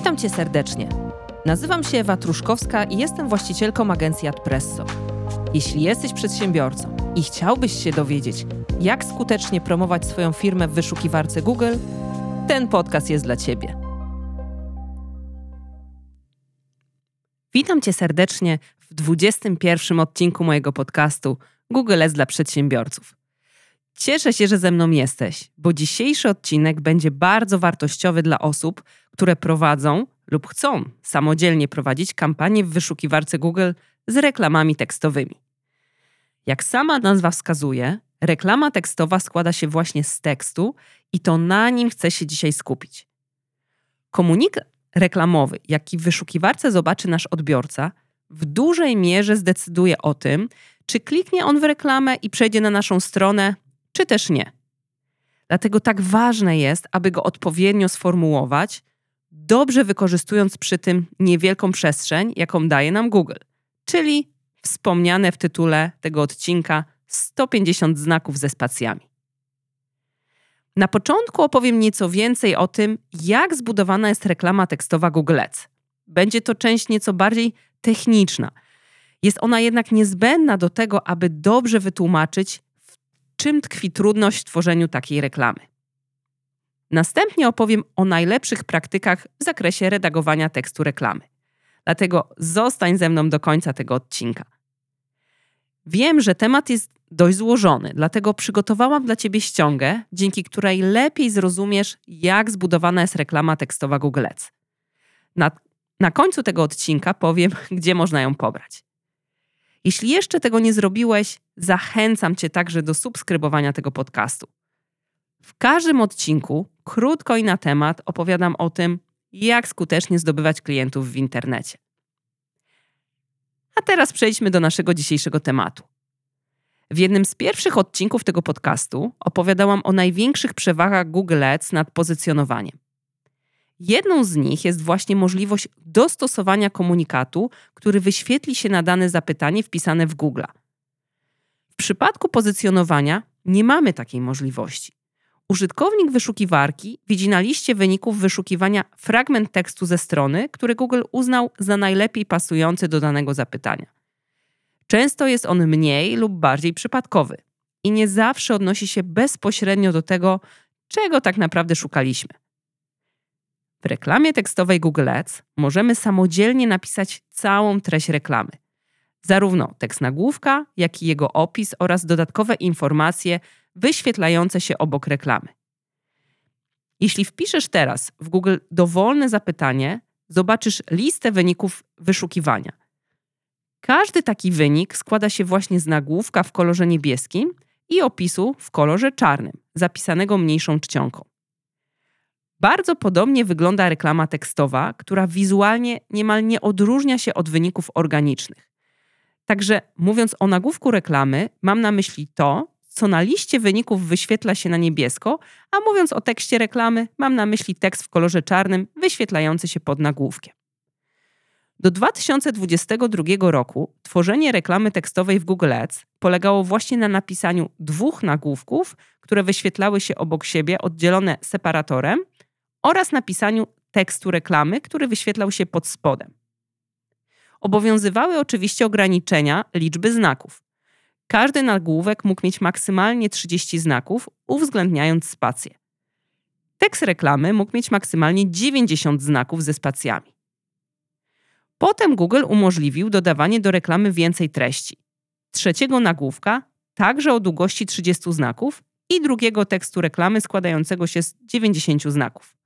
Witam Cię serdecznie. Nazywam się Ewa Truszkowska i jestem właścicielką agencji Adpresso. Jeśli jesteś przedsiębiorcą i chciałbyś się dowiedzieć, jak skutecznie promować swoją firmę w wyszukiwarce Google, ten podcast jest dla Ciebie. Witam Cię serdecznie w 21 odcinku mojego podcastu Google S dla przedsiębiorców. Cieszę się, że ze mną jesteś, bo dzisiejszy odcinek będzie bardzo wartościowy dla osób, które prowadzą lub chcą samodzielnie prowadzić kampanię w wyszukiwarce Google z reklamami tekstowymi. Jak sama nazwa wskazuje, reklama tekstowa składa się właśnie z tekstu i to na nim chcę się dzisiaj skupić. Komunikat reklamowy, jaki w wyszukiwarce zobaczy nasz odbiorca, w dużej mierze zdecyduje o tym, czy kliknie on w reklamę i przejdzie na naszą stronę, czy też nie. Dlatego tak ważne jest, aby go odpowiednio sformułować, dobrze wykorzystując przy tym niewielką przestrzeń, jaką daje nam Google, czyli wspomniane w tytule tego odcinka 150 znaków ze spacjami. Na początku opowiem nieco więcej o tym, jak zbudowana jest reklama tekstowa Google Ads. Będzie to część nieco bardziej techniczna. Jest ona jednak niezbędna do tego, aby dobrze wytłumaczyć, czym tkwi trudność w tworzeniu takiej reklamy. Następnie opowiem o najlepszych praktykach w zakresie redagowania tekstu reklamy. Dlatego zostań ze mną do końca tego odcinka. Wiem, że temat jest dość złożony, dlatego przygotowałam dla Ciebie ściągę, dzięki której lepiej zrozumiesz, jak zbudowana jest reklama tekstowa Google Ads. Na, na końcu tego odcinka powiem, gdzie można ją pobrać. Jeśli jeszcze tego nie zrobiłeś, zachęcam Cię także do subskrybowania tego podcastu. W każdym odcinku, krótko i na temat, opowiadam o tym, jak skutecznie zdobywać klientów w internecie. A teraz przejdźmy do naszego dzisiejszego tematu. W jednym z pierwszych odcinków tego podcastu opowiadałam o największych przewagach Google Ads nad pozycjonowaniem. Jedną z nich jest właśnie możliwość dostosowania komunikatu, który wyświetli się na dane zapytanie wpisane w Google. W przypadku pozycjonowania nie mamy takiej możliwości. Użytkownik wyszukiwarki widzi na liście wyników wyszukiwania fragment tekstu ze strony, który Google uznał za najlepiej pasujący do danego zapytania. Często jest on mniej lub bardziej przypadkowy i nie zawsze odnosi się bezpośrednio do tego, czego tak naprawdę szukaliśmy. W reklamie tekstowej Google Ads możemy samodzielnie napisać całą treść reklamy. Zarówno tekst nagłówka, jak i jego opis oraz dodatkowe informacje wyświetlające się obok reklamy. Jeśli wpiszesz teraz w Google dowolne zapytanie, zobaczysz listę wyników wyszukiwania. Każdy taki wynik składa się właśnie z nagłówka w kolorze niebieskim i opisu w kolorze czarnym, zapisanego mniejszą czcionką. Bardzo podobnie wygląda reklama tekstowa, która wizualnie niemal nie odróżnia się od wyników organicznych. Także mówiąc o nagłówku reklamy, mam na myśli to, co na liście wyników wyświetla się na niebiesko, a mówiąc o tekście reklamy, mam na myśli tekst w kolorze czarnym wyświetlający się pod nagłówkiem. Do 2022 roku tworzenie reklamy tekstowej w Google Ads polegało właśnie na napisaniu dwóch nagłówków, które wyświetlały się obok siebie, oddzielone separatorem, oraz napisaniu tekstu reklamy, który wyświetlał się pod spodem. Obowiązywały oczywiście ograniczenia liczby znaków. Każdy nagłówek mógł mieć maksymalnie 30 znaków, uwzględniając spację. Tekst reklamy mógł mieć maksymalnie 90 znaków ze spacjami. Potem Google umożliwił dodawanie do reklamy więcej treści. Trzeciego nagłówka, także o długości 30 znaków, i drugiego tekstu reklamy składającego się z 90 znaków.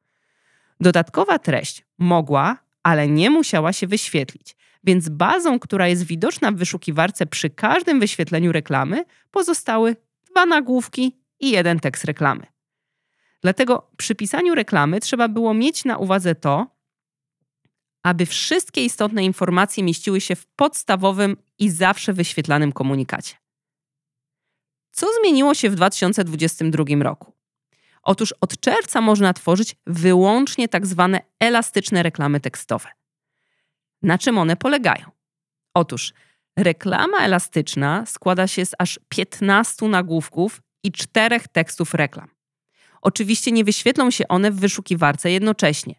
Dodatkowa treść mogła, ale nie musiała się wyświetlić, więc bazą, która jest widoczna w wyszukiwarce przy każdym wyświetleniu reklamy, pozostały dwa nagłówki i jeden tekst reklamy. Dlatego przy pisaniu reklamy trzeba było mieć na uwadze to, aby wszystkie istotne informacje mieściły się w podstawowym i zawsze wyświetlanym komunikacie. Co zmieniło się w 2022 roku? Otóż od czerwca można tworzyć wyłącznie tak zwane elastyczne reklamy tekstowe. Na czym one polegają? Otóż reklama elastyczna składa się z aż 15 nagłówków i czterech tekstów reklam. Oczywiście nie wyświetlą się one w wyszukiwarce jednocześnie.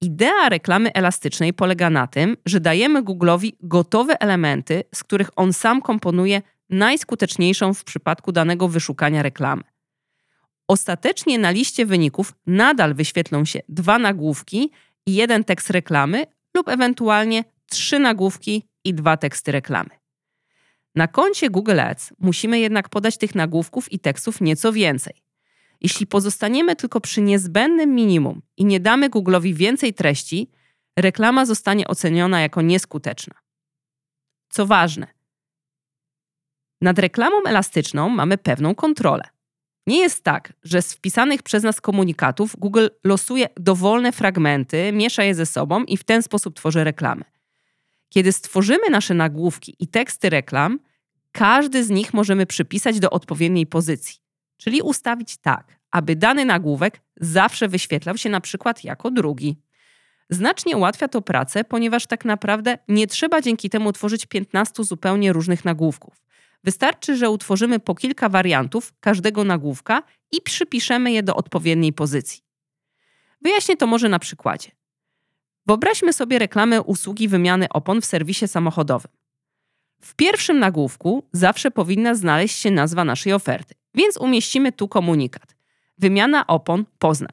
Idea reklamy elastycznej polega na tym, że dajemy Google'owi gotowe elementy, z których on sam komponuje najskuteczniejszą w przypadku danego wyszukania reklamy. Ostatecznie na liście wyników nadal wyświetlą się dwa nagłówki i jeden tekst reklamy lub ewentualnie trzy nagłówki i dwa teksty reklamy. Na koncie Google Ads musimy jednak podać tych nagłówków i tekstów nieco więcej. Jeśli pozostaniemy tylko przy niezbędnym minimum i nie damy Google'owi więcej treści, reklama zostanie oceniona jako nieskuteczna. Co ważne, nad reklamą elastyczną mamy pewną kontrolę. Nie jest tak, że z wpisanych przez nas komunikatów Google losuje dowolne fragmenty, miesza je ze sobą i w ten sposób tworzy reklamy. Kiedy stworzymy nasze nagłówki i teksty reklam, każdy z nich możemy przypisać do odpowiedniej pozycji, czyli ustawić tak, aby dany nagłówek zawsze wyświetlał się na przykład jako drugi. Znacznie ułatwia to pracę, ponieważ tak naprawdę nie trzeba dzięki temu tworzyć 15 zupełnie różnych nagłówków. Wystarczy, że utworzymy po kilka wariantów każdego nagłówka i przypiszemy je do odpowiedniej pozycji. Wyjaśnię to może na przykładzie. Wyobraźmy sobie reklamę usługi wymiany opon w serwisie samochodowym. W pierwszym nagłówku zawsze powinna znaleźć się nazwa naszej oferty, więc umieścimy tu komunikat. Wymiana opon Poznań.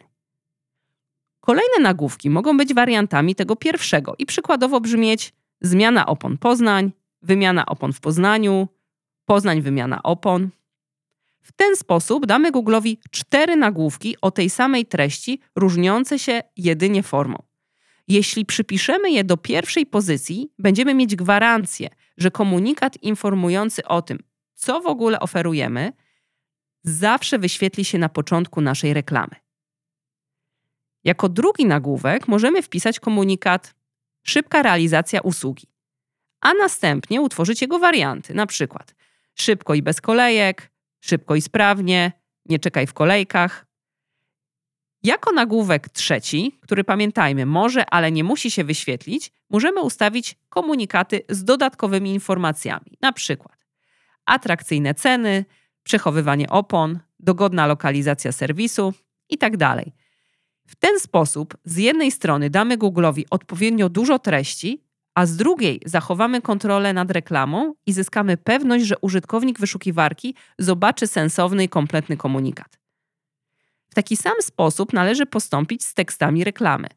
Kolejne nagłówki mogą być wariantami tego pierwszego i przykładowo brzmieć zmiana opon Poznań, wymiana opon w Poznaniu, Poznań wymiana opon. W ten sposób damy Google'owi cztery nagłówki o tej samej treści, różniące się jedynie formą. Jeśli przypiszemy je do pierwszej pozycji, będziemy mieć gwarancję, że komunikat informujący o tym, co w ogóle oferujemy, zawsze wyświetli się na początku naszej reklamy. Jako drugi nagłówek możemy wpisać komunikat szybka realizacja usługi, a następnie utworzyć jego warianty, na przykład szybko i bez kolejek, szybko i sprawnie, nie czekaj w kolejkach. Jako nagłówek trzeci, który pamiętajmy, może, ale nie musi się wyświetlić, możemy ustawić komunikaty z dodatkowymi informacjami, na przykład atrakcyjne ceny, przechowywanie opon, dogodna lokalizacja serwisu itd. Tak w ten sposób z jednej strony damy Google'owi odpowiednio dużo treści, a z drugiej zachowamy kontrolę nad reklamą i zyskamy pewność, że użytkownik wyszukiwarki zobaczy sensowny i kompletny komunikat. W taki sam sposób należy postąpić z tekstami reklamy.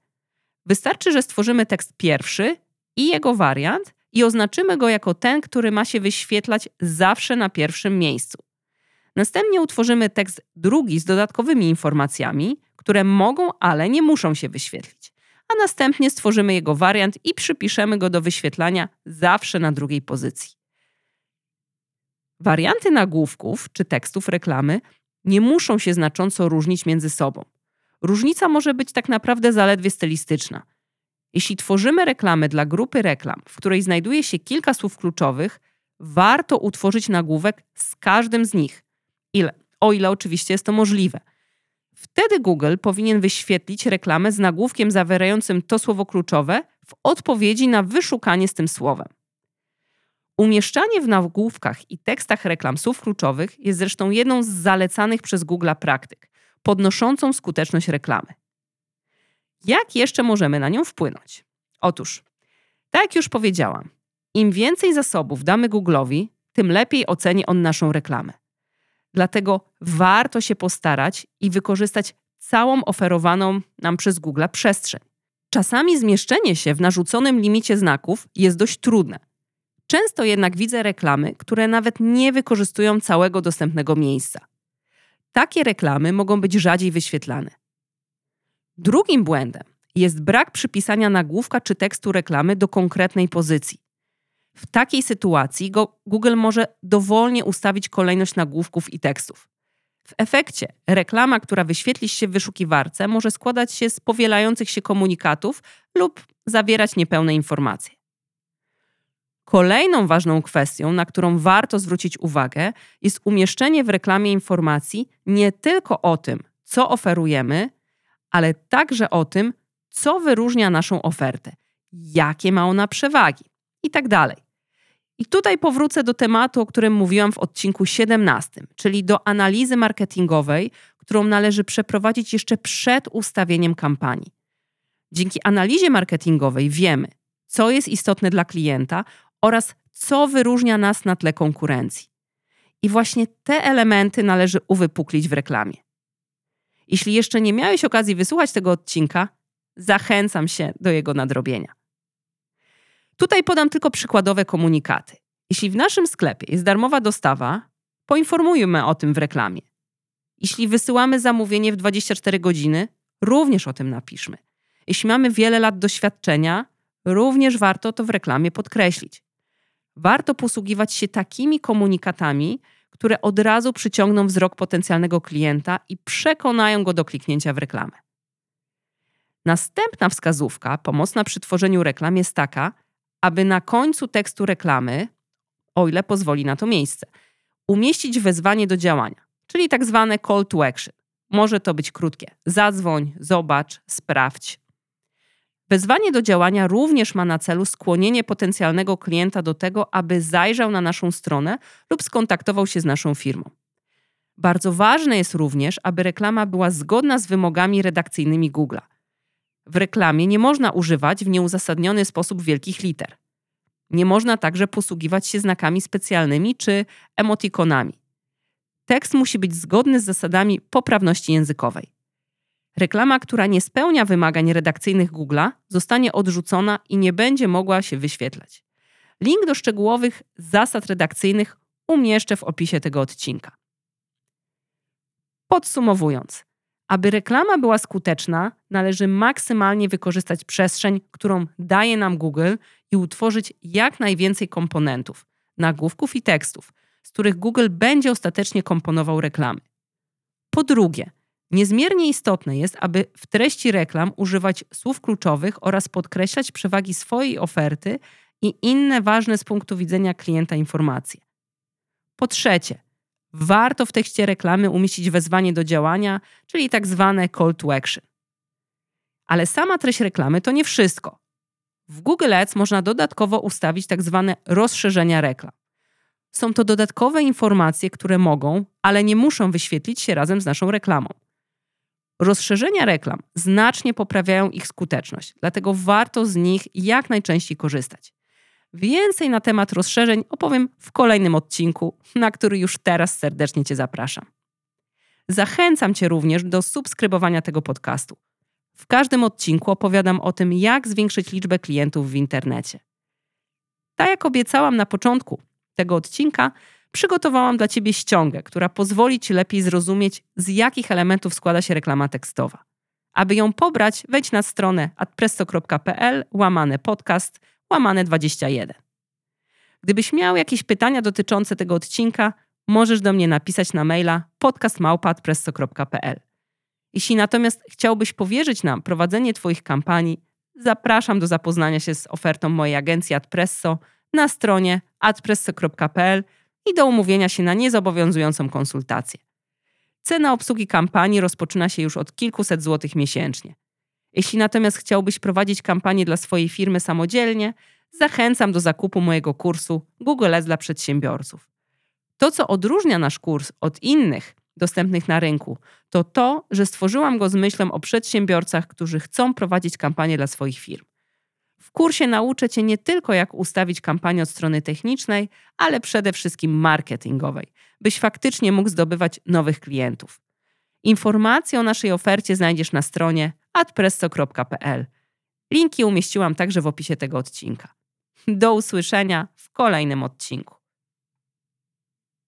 Wystarczy, że stworzymy tekst pierwszy i jego wariant i oznaczymy go jako ten, który ma się wyświetlać zawsze na pierwszym miejscu. Następnie utworzymy tekst drugi z dodatkowymi informacjami, które mogą, ale nie muszą się wyświetlić a następnie stworzymy jego wariant i przypiszemy go do wyświetlania zawsze na drugiej pozycji. Warianty nagłówków czy tekstów reklamy nie muszą się znacząco różnić między sobą. Różnica może być tak naprawdę zaledwie stylistyczna. Jeśli tworzymy reklamy dla grupy reklam, w której znajduje się kilka słów kluczowych, warto utworzyć nagłówek z każdym z nich. Ile? O ile oczywiście jest to możliwe. Wtedy Google powinien wyświetlić reklamę z nagłówkiem zawierającym to słowo kluczowe w odpowiedzi na wyszukanie z tym słowem. Umieszczanie w nagłówkach i tekstach reklam słów kluczowych jest zresztą jedną z zalecanych przez Google praktyk, podnoszącą skuteczność reklamy. Jak jeszcze możemy na nią wpłynąć? Otóż, tak jak już powiedziałam, im więcej zasobów damy Google'owi, tym lepiej oceni on naszą reklamę. Dlatego warto się postarać i wykorzystać całą oferowaną nam przez Google przestrzeń. Czasami zmieszczenie się w narzuconym limicie znaków jest dość trudne. Często jednak widzę reklamy, które nawet nie wykorzystują całego dostępnego miejsca. Takie reklamy mogą być rzadziej wyświetlane. Drugim błędem jest brak przypisania nagłówka czy tekstu reklamy do konkretnej pozycji. W takiej sytuacji Google może dowolnie ustawić kolejność nagłówków i tekstów. W efekcie reklama, która wyświetli się w wyszukiwarce, może składać się z powielających się komunikatów lub zawierać niepełne informacje. Kolejną ważną kwestią, na którą warto zwrócić uwagę, jest umieszczenie w reklamie informacji nie tylko o tym, co oferujemy, ale także o tym, co wyróżnia naszą ofertę, jakie ma ona przewagi i tak dalej. I tutaj powrócę do tematu, o którym mówiłam w odcinku 17, czyli do analizy marketingowej, którą należy przeprowadzić jeszcze przed ustawieniem kampanii. Dzięki analizie marketingowej wiemy, co jest istotne dla klienta oraz co wyróżnia nas na tle konkurencji. I właśnie te elementy należy uwypuklić w reklamie. Jeśli jeszcze nie miałeś okazji wysłuchać tego odcinka, zachęcam się do jego nadrobienia. Tutaj podam tylko przykładowe komunikaty. Jeśli w naszym sklepie jest darmowa dostawa, poinformujmy o tym w reklamie. Jeśli wysyłamy zamówienie w 24 godziny, również o tym napiszmy. Jeśli mamy wiele lat doświadczenia, również warto to w reklamie podkreślić. Warto posługiwać się takimi komunikatami, które od razu przyciągną wzrok potencjalnego klienta i przekonają go do kliknięcia w reklamę. Następna wskazówka pomocna przy tworzeniu reklam jest taka, aby na końcu tekstu reklamy, o ile pozwoli na to miejsce, umieścić wezwanie do działania, czyli tak zwane call to action. Może to być krótkie: zadzwoń, zobacz, sprawdź. Wezwanie do działania również ma na celu skłonienie potencjalnego klienta do tego, aby zajrzał na naszą stronę lub skontaktował się z naszą firmą. Bardzo ważne jest również, aby reklama była zgodna z wymogami redakcyjnymi Google'a. W reklamie nie można używać w nieuzasadniony sposób wielkich liter. Nie można także posługiwać się znakami specjalnymi czy emotikonami. Tekst musi być zgodny z zasadami poprawności językowej. Reklama, która nie spełnia wymagań redakcyjnych Google'a, zostanie odrzucona i nie będzie mogła się wyświetlać. Link do szczegółowych zasad redakcyjnych umieszczę w opisie tego odcinka. Podsumowując, aby reklama była skuteczna, należy maksymalnie wykorzystać przestrzeń, którą daje nam Google i utworzyć jak najwięcej komponentów, nagłówków i tekstów, z których Google będzie ostatecznie komponował reklamy. Po drugie, niezmiernie istotne jest, aby w treści reklam używać słów kluczowych oraz podkreślać przewagi swojej oferty i inne ważne z punktu widzenia klienta informacje. Po trzecie, warto w tekście reklamy umieścić wezwanie do działania, czyli tak zwane call to action. Ale sama treść reklamy to nie wszystko. W Google Ads można dodatkowo ustawić tak zwane rozszerzenia reklam. Są to dodatkowe informacje, które mogą, ale nie muszą wyświetlić się razem z naszą reklamą. Rozszerzenia reklam znacznie poprawiają ich skuteczność, dlatego warto z nich jak najczęściej korzystać. Więcej na temat rozszerzeń opowiem w kolejnym odcinku, na który już teraz serdecznie Cię zapraszam. Zachęcam Cię również do subskrybowania tego podcastu. W każdym odcinku opowiadam o tym, jak zwiększyć liczbę klientów w internecie. Tak jak obiecałam na początku tego odcinka, przygotowałam dla Ciebie ściągę, która pozwoli Ci lepiej zrozumieć, z jakich elementów składa się reklama tekstowa. Aby ją pobrać, wejdź na stronę adpresto.pl łamane podcast łamane 21. Gdybyś miał jakieś pytania dotyczące tego odcinka, możesz do mnie napisać na maila podcastmałpa.adpresso.pl. Jeśli natomiast chciałbyś powierzyć nam prowadzenie Twoich kampanii, zapraszam do zapoznania się z ofertą mojej agencji Adpresso na stronie adpresso.pl i do umówienia się na niezobowiązującą konsultację. Cena obsługi kampanii rozpoczyna się już od kilkuset złotych miesięcznie. Jeśli natomiast chciałbyś prowadzić kampanię dla swojej firmy samodzielnie, zachęcam do zakupu mojego kursu Google Ads dla przedsiębiorców. To, co odróżnia nasz kurs od innych dostępnych na rynku, to to, że stworzyłam go z myślą o przedsiębiorcach, którzy chcą prowadzić kampanię dla swoich firm. W kursie nauczę Cię nie tylko, jak ustawić kampanię od strony technicznej, ale przede wszystkim marketingowej, byś faktycznie mógł zdobywać nowych klientów. Informacje o naszej ofercie znajdziesz na stronie adpresso.pl. Linki umieściłam także w opisie tego odcinka. Do usłyszenia w kolejnym odcinku.